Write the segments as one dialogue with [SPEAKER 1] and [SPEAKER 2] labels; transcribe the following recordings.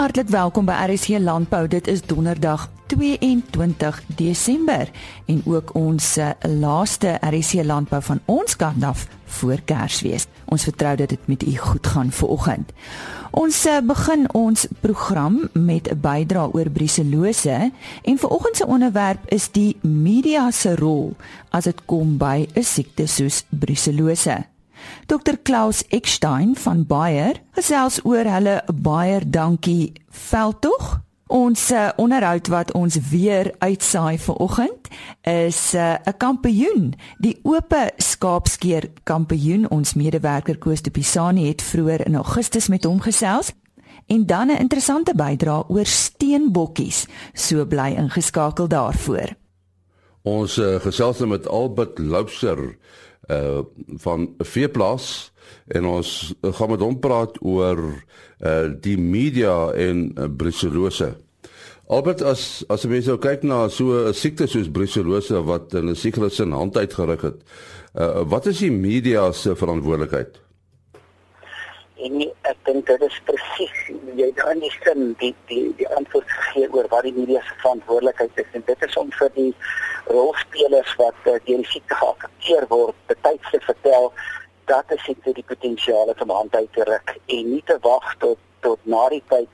[SPEAKER 1] Hartlik welkom by RSC Landbou. Dit is Donderdag 22 Desember en ook ons uh, laaste RSC Landbou van ons kant af voor Kersfees. Ons vertrou dat dit met u goed gaan vanoggend. Ons uh, begin ons program met 'n bydrae oor bruselose en vanoggend se onderwerp is die media se rol as dit kom by 'n siekte soos bruselose. Dr Klaus Eckstein van Bayer gesels oor hulle Bayer dankie veldtog. Ons uh, onderhoud wat ons weer uitsaai vanoggend is eh, 'n uh, kampioen, die oop skaapskeer kampioen. Ons medewerker Koos de Pisani het vroeër in Augustus met hom gesels en dan 'n interessante bydrae oor steenbokkies. So bly ingeskakel daarvoor.
[SPEAKER 2] Ons uh, gesels nou met Albert Loubser uh van Veeplaas en ons gaan met hom praat oor uh die media en uh, brucellose. Albert as as jy nou kyk na so 'n siekte soos brucellose wat in 'n siklus in hand uitgeruk het. Uh wat is die media se verantwoordelikheid?
[SPEAKER 3] En ek dink dit is presies jy dan die sin die die die antwoord gegee oor wat die media se verantwoordelikheid is en dit is om vir die rolspelers wat uh, deur die siekte geaffekteer word, betyds te vertel dat die siekte die potensiaal het om hand uit te ruk en nie te wag tot tot na die tyd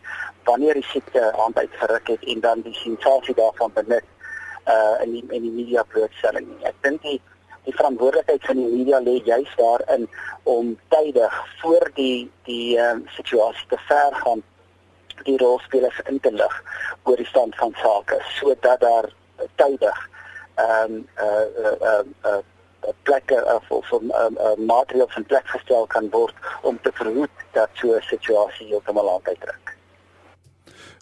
[SPEAKER 3] wanneer die siekte hand uit geruk het en dan die sensasie daarvan benut uh in die in die media blootstelling. Ek dink die die verantwoordelikheid van die media lê juis daarin om tydig voor die die um, situasie te ver gaan die rolspelers in te lig oor die stand van sake sodat daar tydig ehm um, uh uh uh, uh plekke of of 'n um, uh, maatreëls in plek gestel kan word om te verhoed dat so 'n situasie heeltemal aan uitdruk.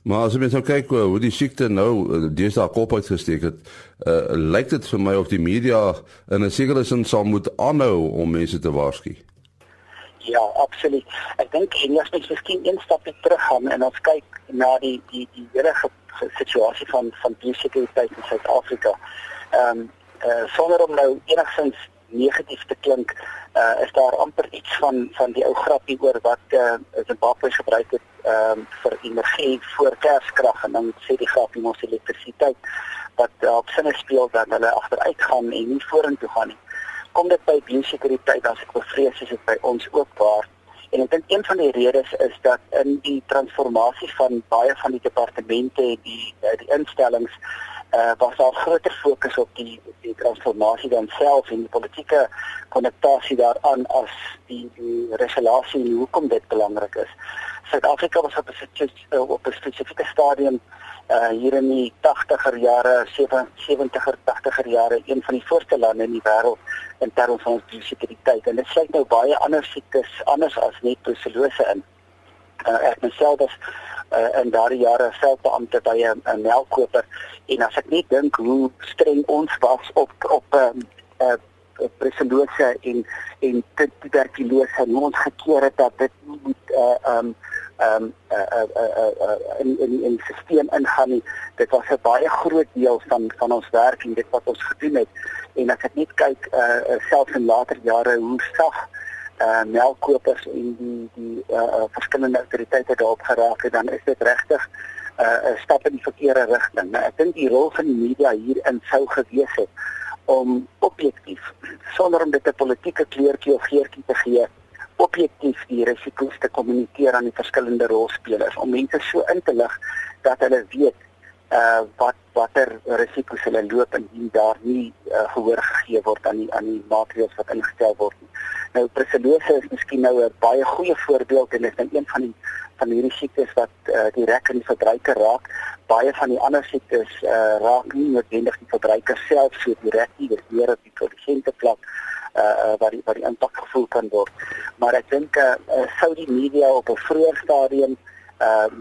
[SPEAKER 2] Maar as jy mens nou kyk hoe die siekte nou deesdae kop uitgesteek het, uh, lyk dit vir my of die media in 'n sekere sin sal moet aanhou om mense te waarsku.
[SPEAKER 3] Ja, absoluut. Ek dink en as mens miskien een stapie terug gaan en ons kyk na die die die hele situasie van van biosekuriteit in Suid-Afrika ehm um, uh, sonder om nou enigstens negatief te klink, uh, is daar amper iets van van die ou grappie oor wat uh, Zimbabwe gebruik het um, vir energie voor kerskrag en dan sê die grappie mos elektrisiteit wat uh, op sinne speel dat hulle agteruit gaan en nie vorentoe gaan nie. Kom dit by biosekuriteit as ek bevrees is dit by ons ook waar En ek dink een van die redes is dat in die transformasie van baie van die departemente en die die instellings uh, was daar groter fokus op die die transformasie dan self en die politieke konnektasie daaraan as die die resolusie en hoekom dit belangrik is. Suid-Afrika was op 'n op 'n spesifieke stadium uh hier in die 80er jare 70er 80er jare een van die voorste lande in die wêreld in terme van sekuriteit en dit sluit nou baie ander siektes anders as net brucellose in. Uh, ek myself was uh, in daardie jare veldbeampte by 'n melkkoper en as ek net dink hoe streng ons was op op 'n um, uh, brucellose en en tuberkulose en ons gekeer het dat dit nie moet uh, um um uh, uh, uh, uh, in in in die stelsel ingaan nie. Dit was 'n baie groot deel van van ons werk en dit wat ons gedoen het. En as ek net kyk uh selfs in later jare hoe sag uh melkkopers en die die uh, uh verskillende autoriteite daarop geraak het, dan is dit regtig 'n uh, stap in die verkeerde rigting. Nou, ek dink die rol van die media hierin sou gewees het om objektief sonder om dit 'n politieke kleurtjie of geurtjie te gee objektief die risiko's te kommunikeer aan die verskillende rolspelers om mense so in te lig dat hulle weet uh wat watter risiko's hulle loop indien daar nie uh, gehoor gegee word aan die aan die maatreëls wat ingestel word nie. Nou preselose is miskien nou 'n baie goeie voorbeeld en dit is een van die van hierdie siektes wat uh, direk aan die verbruiker raak. Baie van die ander siektes uh, raak nie noodwendig die verbruiker self so direk nie, dit is meer op die produsente vlak uh wat die wat die impak gevoel kan word. Maar ek dink uh, sou die media op 'n vroeër stadium uh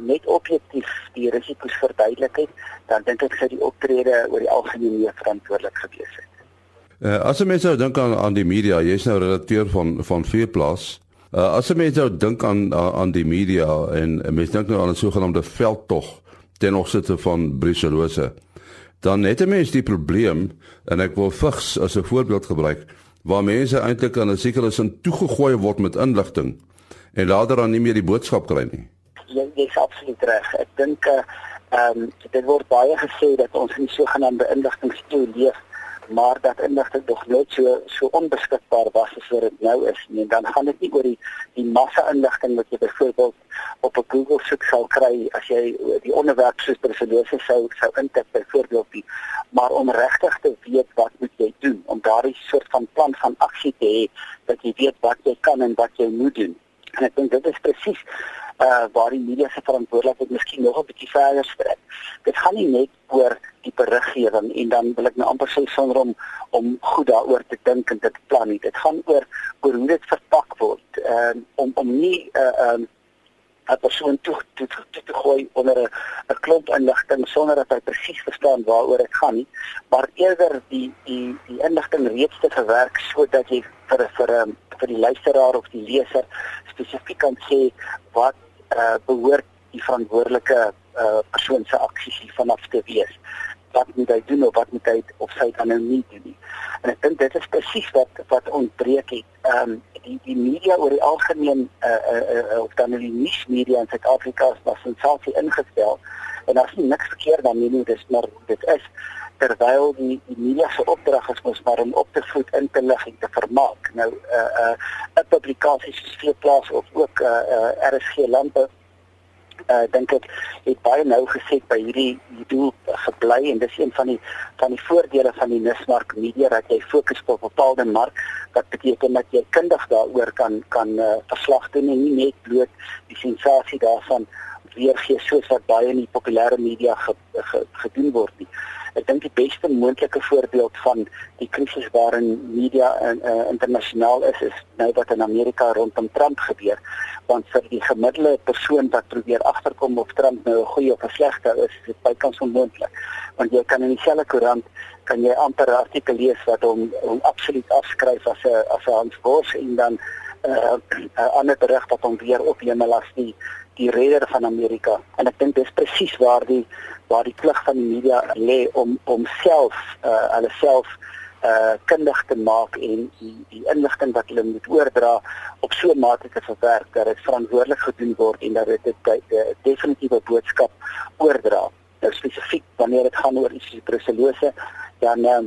[SPEAKER 3] net objektief die risiko's verduidelik het, dan dink ek sou die optrede oor die algemeen meer verantwoordelik gewees het.
[SPEAKER 2] Uh as jy mense nou dink aan aan die media, jy's nou redakteur van van Veeplaas. Uh as jy mense nou dink aan aan die media en mense dink nou aan 'n sogenaamde veldtog ten opsigte van brucellose, dan het 'n mens die probleem en ek wil vigs as 'n voorbeeld gebruik waar mense eintlik aan 'n sekere sin toegegooi word met inligting en later dan nie meer die boodskap kry nie.
[SPEAKER 3] Jy jy's absoluut reg. Ek dink eh uh, um, dit word baie gesê dat ons in die sogenaamde inligtingseeu leef maar dat inligting nog nooit so so onbeskikbaar was as wat dit nou is nie. En dan gaan dit nie oor die die massa inligting wat jy byvoorbeeld op 'n Google soek sal kry as jy die onderwerp soos persolosie sou sou intik byvoorbeeld die maar om regtig te weet wat moet jy doen om daardie soort van plan van aksie te hê dat jy weet wat jy kan en wat jy moet doen. En ek dink dit is presies uh waar die media se verantwoordelikheid miskien nog 'n bietjie verder strek. Dit gaan nie net oor die beriggewing en dan wil ek nou amper sê sonder om om goed daaroor te dink en dit plan nie. Dit gaan oor oor hoe dit verpak word. Ehm uh, om om nie uh, um, 'n persoon toe toe toe te gooi onder 'n 'n klomp inligting sonder dat hy presies verstaan waaroor dit gaan nie, maar eerder die die die inligting reeds te verwerk sodat jy vir vir 'n um, vir die luisteraar of die leser spesifiek kan sê wat uh, behoort die verantwoordelike uh, persoon se aksies vanaf te wees. Wat moet hy doen of wat moet hy of sy dan nou nie doen nie. En ek dink dit is presies wat wat ontbreek het. Ehm um, die die media oor die algemeen uh, uh, uh, of dan die nuusmedia in Suid-Afrika is was sensasie ingestel en daar is niks verkeerd daarmee nie, dis maar dit is terwyl die die media se opdrag is mos maar om op te voed, in te lig en te vermaak. Nou uh uh 'n publikasie soos Veeplaas of ook uh uh RSG Landbou uh dink ek het baie nou gesê by hierdie doel gebly en dis een van die van die voordele van die Nismark media dat jy fokus op 'n bepaalde mark wat beteken dat jy kundig daaroor kan kan uh, verslag doen en nie net bloot die sensasie daarvan weergee soos wat baie in die populêre media ge, ge, gedoen word nie ek dink die beste moontlike voorbeeld van die krisis waarin media in, uh, internasionaal is is nou wat in Amerika rondom Trump gebeur. Want vir die gemiddelde persoon wat probeer agterkom of Trump nou 'n goeie of 'n slegte is is dit bykans onmoontlik. Want jy kan in dieselfde koerant kan jy amper 'n artikel lees wat hom hom absoluut afskryf as 'n as 'n Hans Bos en dan 'n uh, uh, ander berig wat hom weer ophemel as die die redder van Amerika en ek dink dis presies waar die waar die plig van die media lê om om self uh hulle self uh kundig te maak en die die inligting wat hulle moet oordra op so 'n mate te verwerk dat dit verantwoordelik gedoen word en dat dit 'n definitiewe boodskap oordra. Nou spesifiek wanneer dit gaan oor iets soos bruselose, dan uh,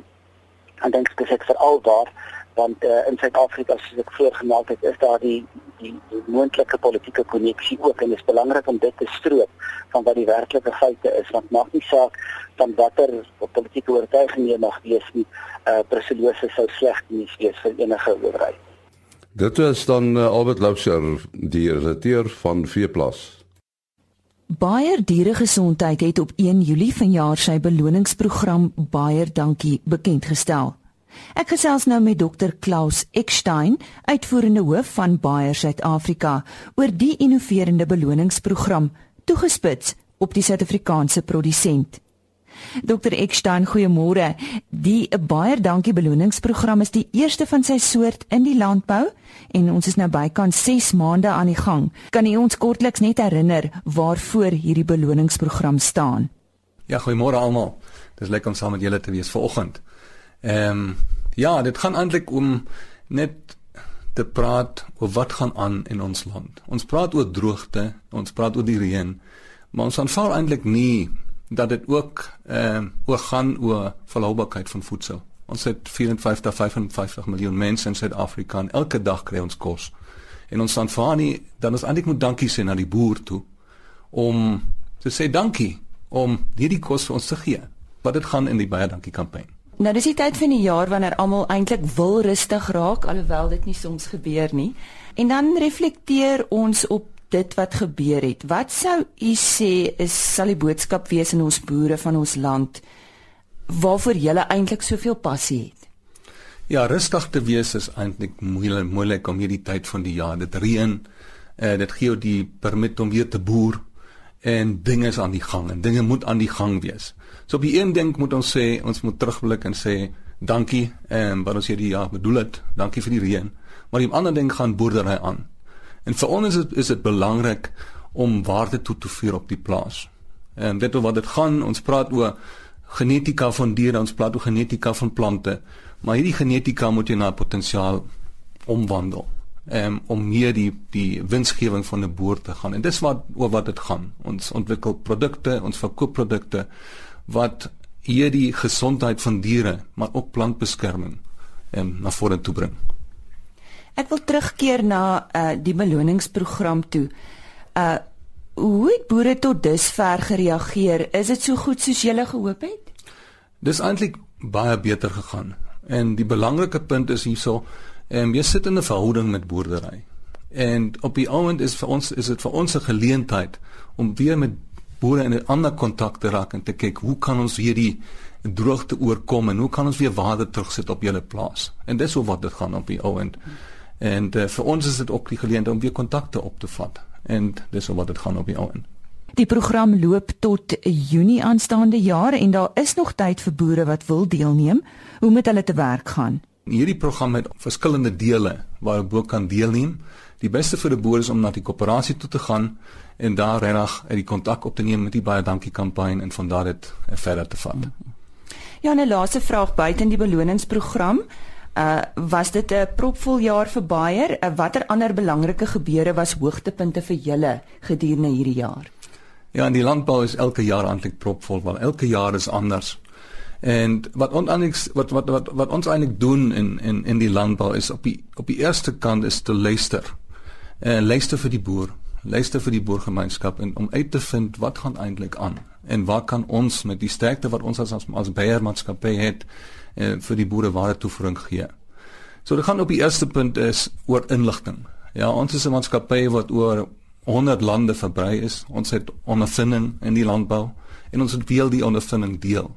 [SPEAKER 3] dan dink ek dit veral waar want uh, in Suid-Afrika soos ek voorgemaak het, is daar die die, die moontlike politieke koneksie ook en dit is belangrik om dit te stroop van wat die werklike feite is want maak nie saak van watter politieke oortuiging jy mag wees nie uh presidente sou sleg nie wees vir enige owerheid.
[SPEAKER 2] Dit is dan uh, Albert Loubser die redakteur van Veeplas.
[SPEAKER 1] Baie dieregesondheid het op 1 Julie vanjaar sy beloningsprogram Baie Dankie bekend gestel. Ek gesels nou met dokter Klaus Eckstein, uitvoerende hoof van Bayer Suid-Afrika, oor die innoverende beloningsprogram toegespits op die Suid-Afrikaanse produsent. Dokter Eckstein, goeiemôre. Die Bayer Dankie beloningsprogram is die eerste van sy soort in die landbou en ons is nou bykans 6 maande aan die gang. Kan u ons kortliks net herinner waarvoor hierdie beloningsprogram staan?
[SPEAKER 4] Ja, goeiemôre almal. Dis lekker om saam met julle te wees vanoggend. Ehm um, ja, dit gaan eintlik om net te praat oor wat gaan aan in ons land. Ons praat oor droogte, ons praat oor die reën, maar ons aanvaar eintlik nie dat dit ook ehm uh, oor gaan oor volhoubaarheid van voedsel. Ons het 54 55 miljoen mense in Suid-Afrika en elke dag kry ons kos. En ons aanvaar nie dan ons eintlik moet dankie sê na die boer toe om te sê dankie om hierdie kos vir ons te gee. Wat dit gaan in die baie dankie kampanje.
[SPEAKER 1] Nou dis die tyd van die jaar wanneer almal eintlik wil rustig raak alhoewel dit nie soms gebeur nie. En dan reflekteer ons op dit wat gebeur het. Wat sou u sê is sal die boodskap wees in ons boere van ons land waarvoor julle eintlik soveel passie het?
[SPEAKER 4] Ja, rustig te wees is eintlik moeilik moeilik om hierdie tyd van die jaar. Dit reën. Eh dit gee jou die permit om weer te boer en dinge is aan die gang en dinge moet aan die gang wees. So op die een ding moet ons sê ons moet terugblik en sê dankie en wat ons hierdie jaar bedoel het, dankie vir die reën. Maar die ander ding gaan boerdery aan. En vir ons is dit is dit belangrik om waarde toe te voeg op die plaas. En dit wat dit gaan, ons praat oor genetika van diere, ons praat oor genetika van plante, maar hierdie genetika moet jy na potensiaal omwandel. Um, om meer die die winsgewing van 'n boer te gaan. En dis wat oor wat dit gaan. Ons ontwikkel produkte, ons verkoop produkte wat hierdie gesondheid van diere, maar ook plantbeskerming um, na vore toe bring.
[SPEAKER 1] Ek wil terugkeer na uh, die beloningsprogram toe. Uh hoe het boere tot dusver gereageer? Is dit so goed soos julle gehoop het?
[SPEAKER 4] Dis eintlik baie beter gegaan. En die belangrike punt is hierso, ehm jy sit in 'n verhouding met boerdery. En op die oomblik is vir ons is dit vir ons 'n geleentheid om weer met boere in 'n ander kontak te raak en te kyk hoe kan ons hierdie droogte oorkom en hoe kan ons weer water terugsit op julle plaas. En dis hoe wat dit gaan op die oomblik. En uh, vir ons is dit ook die geleentheid om weer kontakte op te vat. En dis hoe wat dit gaan op die oomblik.
[SPEAKER 1] Die program loop tot Junie aanstaande jaar en daar is nog tyd vir boere wat wil deelneem. Hoe moet hulle te werk gaan?
[SPEAKER 4] Hierdie program het verskillende dele waar 'n boer kan deelneem. Die beste vir 'n boer is om na die koöperasie toe te gaan en daar regtig uit die kontak op te neem met die baie dankie kampanje en van daar dit verder te vat.
[SPEAKER 1] Ja, 'n laaste vraag buite in die beloningsprogram. Uh was dit 'n propvol jaar vir Bayer? Uh, watter ander belangrike gebeure was hoogtepunte vir julle gedurende hierdie jaar?
[SPEAKER 4] Ja, in die landbou is elke jaar eintlik propvol, want elke jaar is anders. En wat ons eintlik wat wat wat wat ons eintlik doen in in in die landbou is op die op die eerste kant is te luister. En uh, luister vir die boer, luister vir die boergemeenskap en om uit te vind wat gaan eintlik aan en waar kan ons met die sterkte wat ons as as, as beheermaatskappy het uh, vir die boere ware toevoeging gee. So dit gaan op die eerste punt is oor inligting. Ja, ons is 'n maatskappy wat oor 100 lande verbrei is. Ons het ondervinding in die landbou en ons wil die ondervinding deel.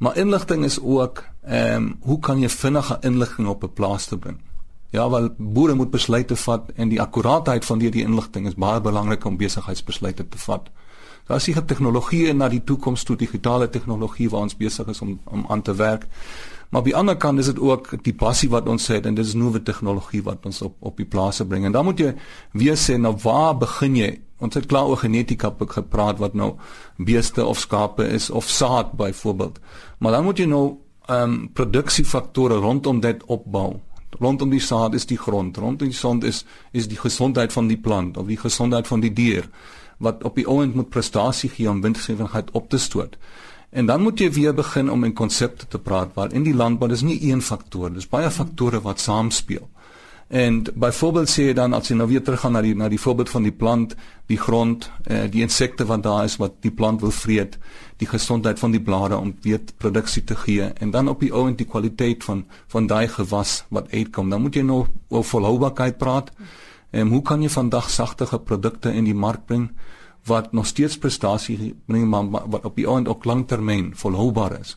[SPEAKER 4] Maar inligting is ook ehm um, hoe kan jy vinnige inligting op 'n plaas te bring? Ja, wel boere moet besluite vat en die akkuraatheid van die, die inligting is baie belangrik om besigheidsbesluite te vat. Daar is hier tegnologie na die toekoms toe, digitale tegnologie waar ons besig is om om aan te werk. Maar op die ander kant is dit ook die passie wat ons het en dit is nuwe tegnologie wat ons op op die plase bring. En dan moet jy weer sê nou waar begin jy? Ons het klaar oor genetika gepraat wat nou beeste of skape is of saad byvoorbeeld. Maar dan moet jy nou ehm um, produksiefaktore rondom dit opbou. Rondom die saad is die grond, rondom die grond is is die gesondheid van die plant of die gesondheid van die dier wat op die oond moet prestasie gee om winsgewendheid op te stoot. En dan moet jy weer begin om in konsepte te praat waar in die landbou dis nie een faktor, dis baie faktore wat saamspeel. En byvoorbeeld sê jy dan as jy nou weer teruggaan na die na die voorbeeld van die plant, die grond, eh die insekte wat daar is wat die plant wil vreet, die gesondheid van die blare om weer produksie te gee en dan op die ou en die kwaliteit van van daai gewas wat uitkom. Dan moet jy nou oor volhoubaarheid praat. En hoe kan jy vandag sagtige produkte in die mark bring? Wat nog steeds prestasie bring maar wat op die einde ook lanktermyn volhoubaar is.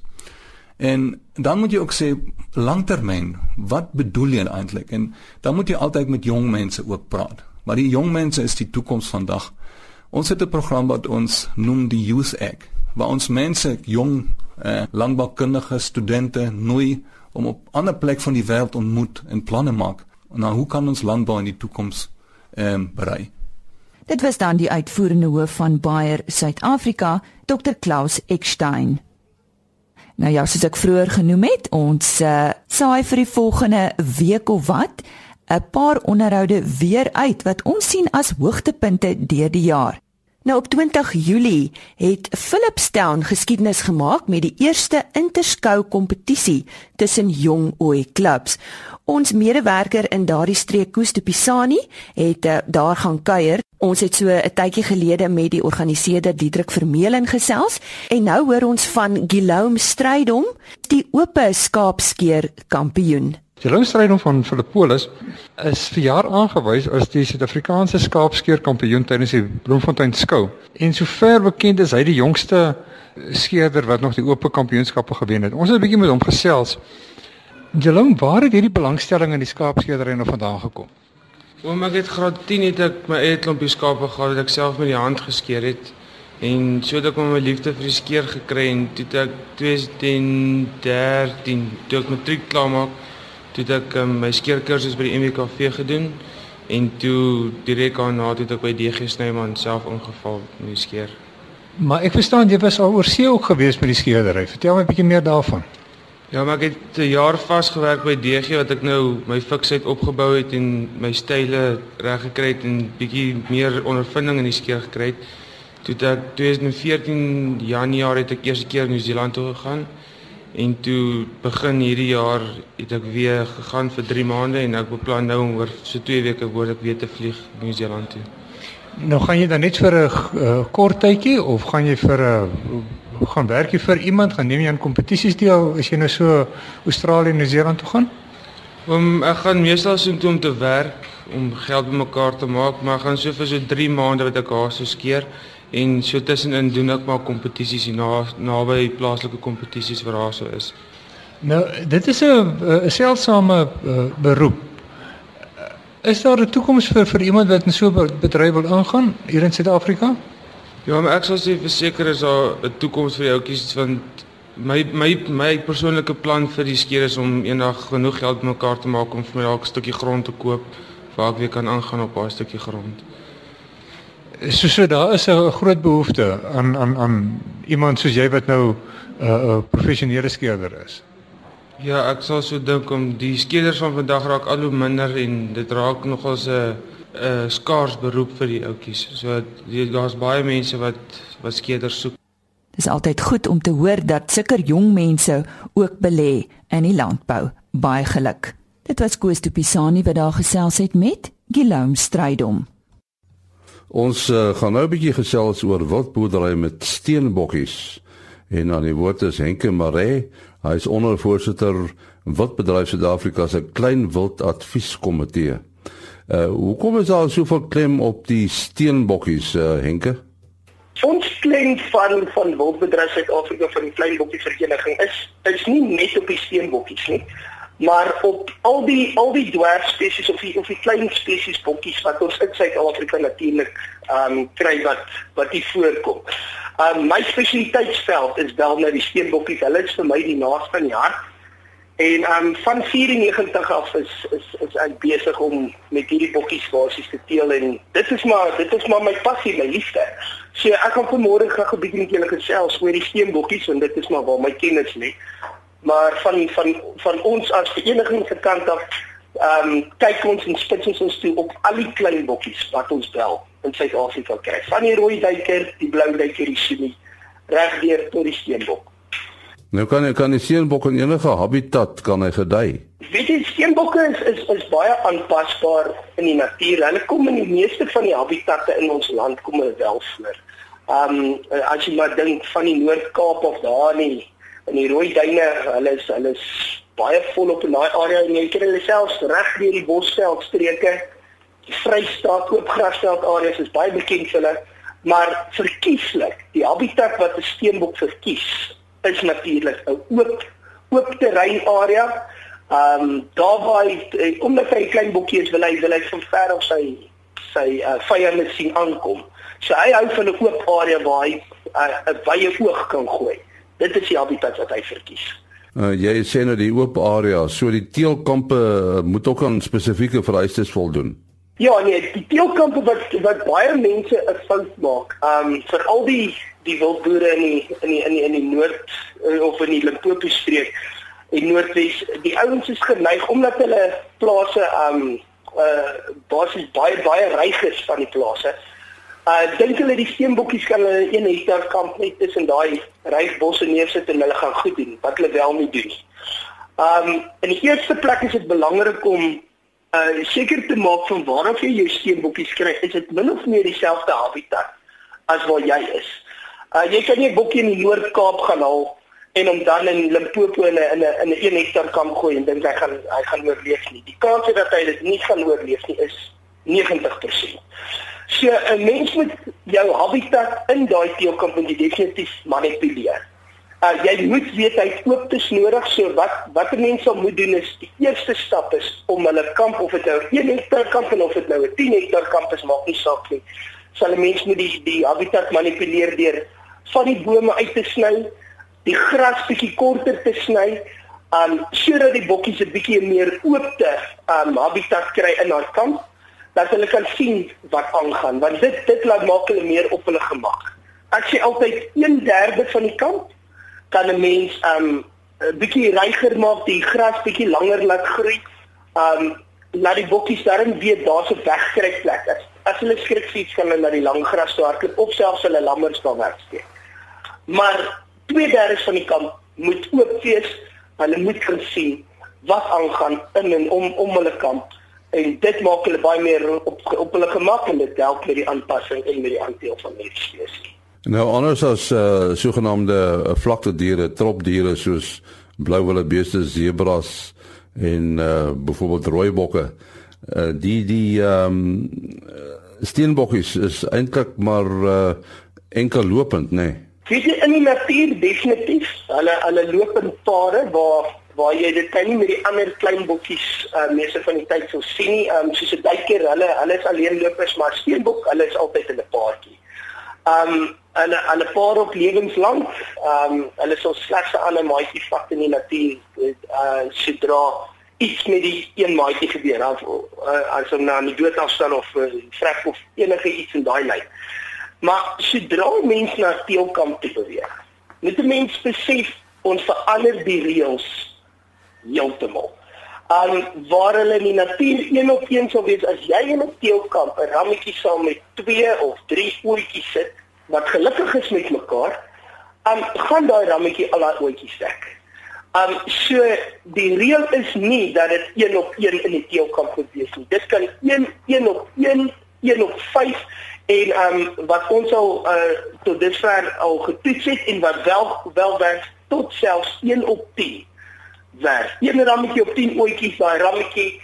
[SPEAKER 4] En dan moet jy ook sê lanktermyn, wat bedoel jy eintlik? En dan moet jy altyd met jong mense ook praat. Maar die jong mense is die toekoms vandag. Ons het 'n program wat ons noem die Youth Egg, waar ons mense, jong eh, landboukundige studente nooi om op 'n ander plek van die wêreld ontmoet en planne maak. Nou, hoe kan ons landbou in die toekoms ehm um, berei?
[SPEAKER 1] Dit was dan die uitvoerende hoof van Bayer Suid-Afrika, Dr Klaus Eckstein. Nou ja, soos ek vroeër genoem het, ons uh, saai vir die volgende week of wat 'n paar onderhoude weer uit wat ons sien as hoogtepunte deur die jaar. Nou op 20 Julie het Philipstown geskiedenis gemaak met die eerste interskou kompetisie tussen jong ooi klubs. Ons medewerker in daardie streek Koos de Pisani het uh, daar gaan kuier. Ons het so 'n tydjie gelede met die organiseerder Diedrik Vermeulen gesels en nou hoor ons van Guillaume Strydom, die oop skaapskeer kampioen.
[SPEAKER 5] Guillaume Strydom van Philippolis is vir jaar aangewys as die Suid-Afrikaanse skaapskeer kampioen tydens die Bloemfontein skou. En sover bekend is hy die jongste skeerder wat nog die oop kampioenskappe gewen het. Ons het 'n bietjie met hom gesels. Jalom, waar het hierdie belangstelling in die skaapskeerdery nou vandaan gekom?
[SPEAKER 6] Oom, ek het graad 10 het ek my eie klompie skape gehad wat ek self met die hand geskeer het. En so het ek my liefde vir die skeer gekry en toe ek 2013 toe ek matriek klaar maak, toe ek um, my skeerkursus by die MWKV gedoen en toe direk daarna toe ek by DG Snyman self ingeval met die skeer.
[SPEAKER 5] Maar ek verstaan jy was al oor see ook gewees met die skeerdery. Vertel my 'n bietjie meer daarvan.
[SPEAKER 6] Ja, maar ek het 'n jaar vasgewerk by DG wat ek nou my fiksheid opgebou het en my style reg gekry het en bietjie meer ondervinding in die skeer gekry het. Toe ek 2014 Januarie het ek eers keer New Zealand toe gegaan en toe begin hierdie jaar het ek weer gegaan vir 3 maande en ek beplan nou om oor so 2 weke voor ek weer te vlieg New Zealand toe.
[SPEAKER 5] Nou gaan jy dan net vir 'n uh, kort tydjie of gaan jy vir 'n uh, gaan werk jy vir iemand gaan neem jy aan kompetisies deel as jy nou so Australië en Nieu-Seeland toe gaan?
[SPEAKER 6] Om ek gaan meestal so toe om te werk om geld bymekaar te maak, maar ek gaan so vir so 3 maande wat ek haar so skeer en so tussenin doen ek maar kompetisies hier na naby plaaslike kompetisies waar daar so is.
[SPEAKER 5] Nou, dit is 'n 'n seldsame uh, beroep. Is daar 'n toekoms vir vir iemand wat in so 'n bedryf wil ingaan hier in Suid-Afrika?
[SPEAKER 6] Ja, maar ek sal sê verseker is daar 'n toekoms vir ouetjies want my my my persoonlike plan vir die skeer is om eendag genoeg geld bymekaar te maak om vir my dalk 'n stukkie grond te koop waar ek weer kan aangaan op 'n stukkie grond
[SPEAKER 5] so so daar is 'n groot behoefte aan aan aan iemand soos jy wat nou 'n uh, 'n uh, professionele skeerder is.
[SPEAKER 6] Ja, ek sal so dink om die skeerders van vandag raak al hoe minder en dit raak nogals 'n 'n skaars beroep vir die ouetjies. So daar's baie mense wat wat skeerders soek.
[SPEAKER 1] Dis altyd goed om te hoor dat sulke jong mense ook belê in die landbou. Baie geluk. Dit was Koos de Pisani wat daar gesels het met Guillaume Strydom.
[SPEAKER 2] Ons uh, gaan nou 'n bietjie gesels oor wildboerdery met steenbokkies. En aan die woord is Henke Maree. Hy is ondervoorsitter Wildbedryf Suid-Afrika se klein wild advieskomitee. Uh hoekom is daar soveel klem op die steenbokkies, uh, Henke?
[SPEAKER 7] Ons klem van van Wildbedryf Suid-Afrika van die klein bokkie vereniging is is nie net op die steenbokkies nie maar op al die al die dwerg spesies of die of die klein spesies bokkies wat ons in Suid-Afrika natuurlik um, kry wat wat hier voorkom. Um, my spesialiteitsveld is wel nou die steenbokkies. Hulle is vir my die naaste aan die hart. En um, van 94 af is is is ek besig om met hierdie bokkies basies te teel en dit is maar dit is maar my passie, my liefde. So ek gaan vanmôre gou 'n bietjie met julle gesels oor die steenbokkies en dit is maar waar my kennis lê maar van van van ons as vereniging se kant af ehm um, kyk ons en spits ons toe op al die klein bokkies wat ons bel in Suid-Afrika kry. Van die rooi duiker, die blou duiker, die simi regdeur tot die steenbok.
[SPEAKER 2] Nou kan jy kan die steenbok in enige habitat kan hy gedei.
[SPEAKER 7] Weet jy steenbokke is, is is baie aanpasbaar in die natuur. Hulle kom in die meeste van die habitatte in ons land kom hulle wel voor. Ehm um, as jy maar dink van die Noord-Kaap of daar nie in die rooi duine, hulle is hulle is baie volop in daai area en jy kry hulle selfs reg deur die bosveldstreke. Die Vrystaat oopgrasveld areas is baie bekend vir hulle, maar verkieslik, die habitat wat 'n steenbok verkies, is natuurlik 'n oop oop terrein area. Ehm um, daar waar hy eh, omdat hy klein bokkie is, wil hy wil hy van ver af sy sy uh, vyande sien aankom. So hy hou van 'n oop area waar hy uh, 'n wye oog kan gooi. Dit is die habitat wat hy verkies.
[SPEAKER 2] Uh, jy sê nou die oop area, so die teelkampe uh, moet ook aan spesifieke vereistes voldoen.
[SPEAKER 7] Ja, nee, die teelkampe wat wat baie mense 'n fout maak. Um vir al die die wildboere in die in die in die in die noord uh, of in die Limpopo streek en Noordwes, die ouens is geneig omdat hulle plase um uh basies baie baie ryk is van die plase. Uh dink hulle die steenbokkies kan hulle 1 hektaar kamp net tussen daai ryk bosse neersit en hulle gaan goed doen wat hulle wel nie doen. Um in die eerste plek is dit belangrik om uh seker te maak van waar of jy jou steenbokkies kry, is dit min of meer dieselfde habitat as waar jy is. Uh jy kan nie 'n bokkie in die Noord-Kaap gaan haal en hom dan in Limpopo in 'n in 'n 1 hektaar kamp gooi en dink hy gaan hy gaan oorleef nie. Die kans dat hy dit nie gaan oorleef nie is 90%. So 'n mens moet jou habitat in daai teelkamp moet definitief manipuleer. Uh, jy moet weet hy oop te nodig so wat wat 'n mens sal moet doen is die eerste stap is om hulle kamp of dit nou 1 hektaar kamp en of dit nou 'n 10 hektaar kamp is maak nie saak nie. Sal 'n mens moet die die habitat manipuleer deur van die bome uit te sny, die gras bietjie korter te sny, um sodat die bokkies 'n bietjie meer oopte um habitat kry in haar kamp dat hulle kan sien wat aangaan want dit dit laat maak hulle meer op hulle gemak. Ek sê altyd 1/3 van die kamp kan 'n mens um 'n bietjie ryger maak, die gras bietjie langer laat groei. Um laat die bokkies dan weet daar's 'n wegkruipplek. As, as hulle skrik fiets kan hulle na die lang gras toe hardloop of selfs hulle lammers daar wegsteek. Maar 2/3 van die kamp moet oop wees. Hulle moet kan sien wat aangaan in en om om hulle kamp en dit maak hulle baie meer op op hulle gemak en dit help met die aanpassing en met die aanteel van hierdie spesies.
[SPEAKER 2] Nou anders as uh, sogenaamde uh, vlakte diere, tropdiere soos blouwille beeste, zebras en uh, byvoorbeeld rooibokke, uh, die die ehm um, steenbokkies is eintlik maar uh, enkel lopend, nê. Nee.
[SPEAKER 7] Jy in die natuur definitief, hulle hulle loop in pare waar waar jy dit kan nie met die ander klein bokkies uh, meeste van die tyd sou sien nie. Um soos 'n duiker, hulle hulle is alleenlopers, maar steenbok, hulle is altyd in 'n paartjie. Um hulle hulle paar op lewenslank. Um hulle sal slegs 'n ander maatjie vat in die natuur. Uh sodra iets met die een maatjie gebeur, of uh, as hom na die dood afstaan of uh, vrek of enige iets in daai lyn. Maar sodra mense na teelkamp toe beweeg, moet 'n mens besef ons verander die reëls heeltemal. Um waar hulle in die natuur een op een sou wees as jy in 'n teelkamp 'n rammetjie saam met 2 of 3 oetjies sit wat gelukkig is met mekaar, um gaan daai rammetjie al daai oetjies dek. Um so die reël is nie dat dit een op een in die teelkamp moet wees nie. Dit kan 1 1 op 1 1 op 5 En ehm um, wat ons al uh tot dusver al getoets het en wat wel wel werk tot selfs 1 op 10 werk. Een rammetjie op 10 ootjies, daai rammetjie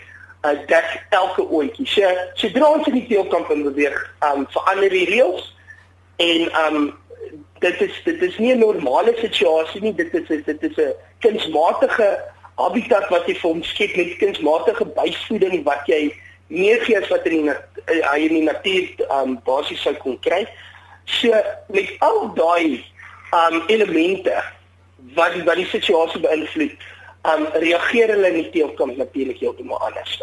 [SPEAKER 7] uh dek elke ootjie. So sodra ons in die teelkamp in beweeg, um, verander die reëls en um, dit is dit is nie 'n normale situasie nie. Dit is dit is 'n kunsmatige habitat wat jy vir hom skep met kunsmatige byvoeding wat jy meer gee as wat in die hy uh, in die natuur um basies sou kon kry. So met al daai um elemente wat wat die situasie beïnvloed, um reageer hulle in die teelkamp natuurlik heeltemal anders.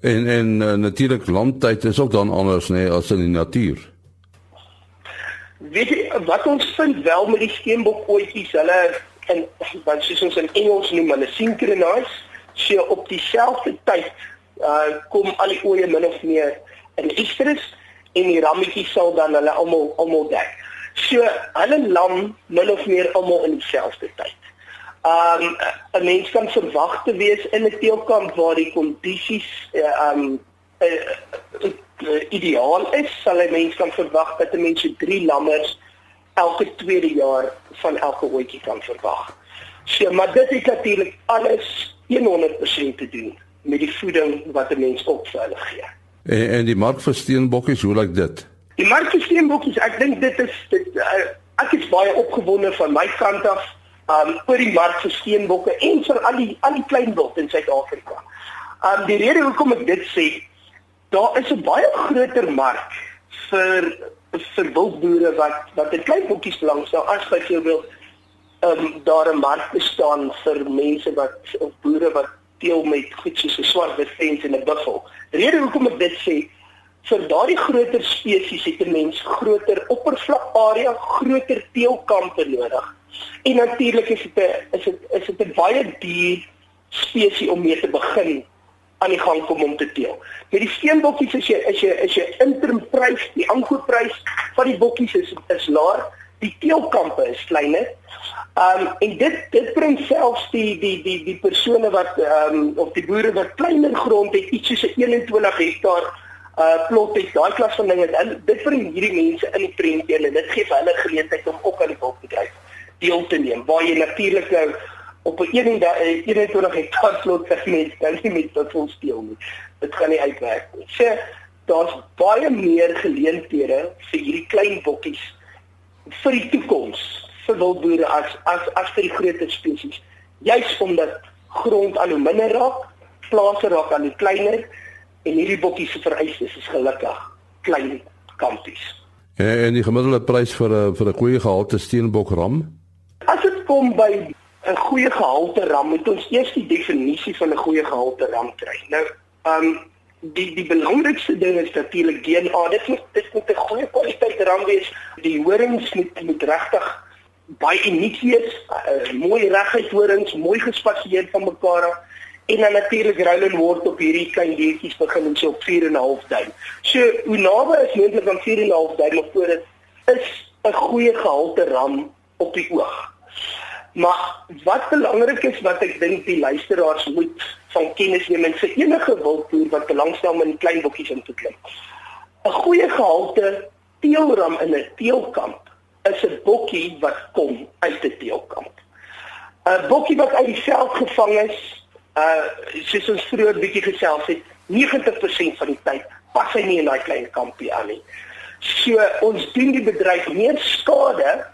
[SPEAKER 2] En en uh, natuurlik landtyd is ook dan anders nê nee, as in die natuur.
[SPEAKER 7] Weet jy wat ons vind wel met die steenbokkootjies, hulle en wat soos ons in Engels noem, hulle synchronise, so op dieselfde tyd uh kom al die oeye min of meer in estrus en die rammetjies sal dan hulle almal almal dek. So hulle lam min of meer almal in dieselfde tyd. Um 'n mens kan verwag te wees in 'n teelkamp waar die kondisies uh, um uh, ideaal is, sal 'n mens kan verwag dat 'n mens so 3 lammers elke tweede jaar van elke ooitjie kan verwag. So maar dit het natuurlik alles 100% te doen met die voeding wat 'n mens op vir hulle gee.
[SPEAKER 2] En en die mark vir steenbokkies, hoe lyk dit?
[SPEAKER 7] Die mark vir steenbokkies, ek dink dit is dit uh, ek is baie opgewonde van my kant af um oor die mark vir steenbokke en vir al die al die klein wild in Suid-Afrika. Um die rede hoekom ek dit sê, daar is 'n baie groter mark vir vir wildboere wat wat 'n klein bokkies belangstel as byvoorbeeld um daar 'n mark bestaan vir mense wat of boere wat teel met goed soos 'n swart witfens en 'n buffel. Rede hoekom ek dit sê, vir daardie groter spesies het 'n mens groter oppervlak area, groter teelkampe nodig. En natuurlik is dit 'n is dit is dit 'n baie duur spesies om mee te begin aan die gang kom om te teel. Met die steenbokkies is jy is jy is jy interim prys, die aankoopprys van die bokkies is is laag, die teelkampe is kleiner. Um en dit dit bring selfs die die die die persone wat um of die boere wat kleiner grond het, iets soos 'n 21 hektaar uh plot het, daai klas van dinge. Dit bring hierdie mense in die teen en dit gee vir hulle geleentheid om ook aan die bokbedryf deel te neem. Waar jy natuurlik nou op 'n 21 hektaar plot vir mense kan nie met tot vol steel nie. Dit gaan nie uitwerk nie. So daar's baie meer geleenthede vir hierdie klein bokkies vir die toekoms vir wildboere as as as vir die groter spesies. Juist omdat grond al hoe minder raak, plase raak al hoe kleiner en hierdie bokkies se vereistes is gelukkig klein kampies.
[SPEAKER 2] Ja, en die gemiddelde prys vir 'n vir 'n goeie gehalte steenbok ram?
[SPEAKER 7] Kom by 'n goeie gehalte ram, moet ons eers die definisie van 'n goeie gehalte ram kry. Nou, ehm um, die die belangrikste ding is natuurlik DNA. Dit moet dit moet 'n goeie kwaliteit ram wees. Die horings moet moet regtig baie uniek wees, uh, mooi reguit horings, mooi gespasieer van mekaar af en dan natuurlik Roland word op hierdie klein diertjies begin so op 4 en 'n half duim. So hoe naby is moontlik aan 4 en 'n half duim voor dit is 'n goeie gehalte ram op die oog. Maar wat belangrik is wat ek dink die luisteraars moet van kennis neem en vir enige wildboer wat belangstel om in klein bokkies in te klim. 'n Goeie gehalte teelram in 'n teelkamp is 'n bokkie wat kom uit 'n teelkamp. 'n Bokkie wat uit veld gevang is uh soos ons vroeër bietjie gesels het, 90% van die tyd pas hy nie in daai klein kampie aan nie. So ons doen die bedryf meer skade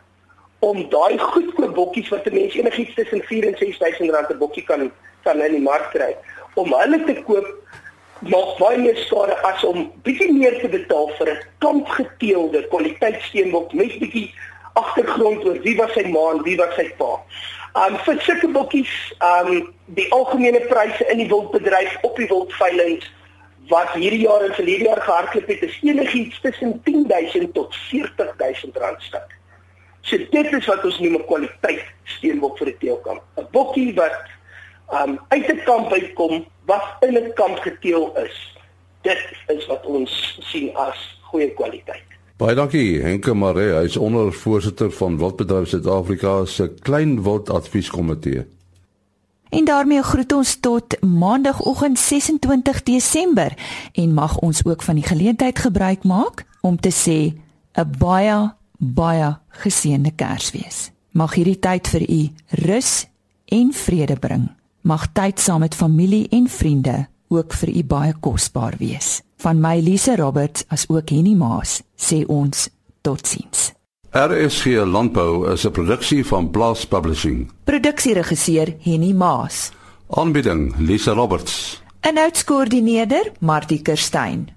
[SPEAKER 7] om daai goedkoop bokkies wat 'n mens enigiets tussen 4 en 6000 rand 'n bokkie kan kan in die mark kry, om hulle te koop maak baie meer skade as om bietjie meer te betaal vir 'n klomp geteelde kwaliteit steenbok met bietjie agtergrond oor wie was sy ma en wie was sy pa. Um vir sulke bokkies, um die algemene pryse in die wildbedryf op die wildveiling wat hierdie jaar en verlede jaar gehardloop het, is enigiets tussen 10000 tot 40000 rand stuk. So dit is wat ons noem 'n kwaliteit steenbok vir 'n teelkamp. 'n Bokkie wat um uit 'n kamp uitkom wat in 'n kamp geteel is. Dit is wat ons sien as goeie kwaliteit.
[SPEAKER 2] Baie dankie Henke Maree, hy is ondervoorsitter van Wildbedryf Suid-Afrika se Klein Wild Advieskomitee.
[SPEAKER 1] En daarmee groet ons tot maandagooggend 26 Desember en mag ons ook van die geleentheid gebruik maak om te sê 'n baie baie geseënde Kersfees. Mag hierdie tyd vir u rus en vrede bring. Mag tyd saam met familie en vriende ook vir u baie kosbaar wees. Van my Lise Roberts as ook Henny Maas sê ons totsiens.
[SPEAKER 2] RSG Landbou is 'n produksie van Blast Publishing.
[SPEAKER 1] Produksieregisseur Henny Maas.
[SPEAKER 2] Aanbieding Lise Roberts.
[SPEAKER 1] En uitskoördineerder Martie Kerstyn.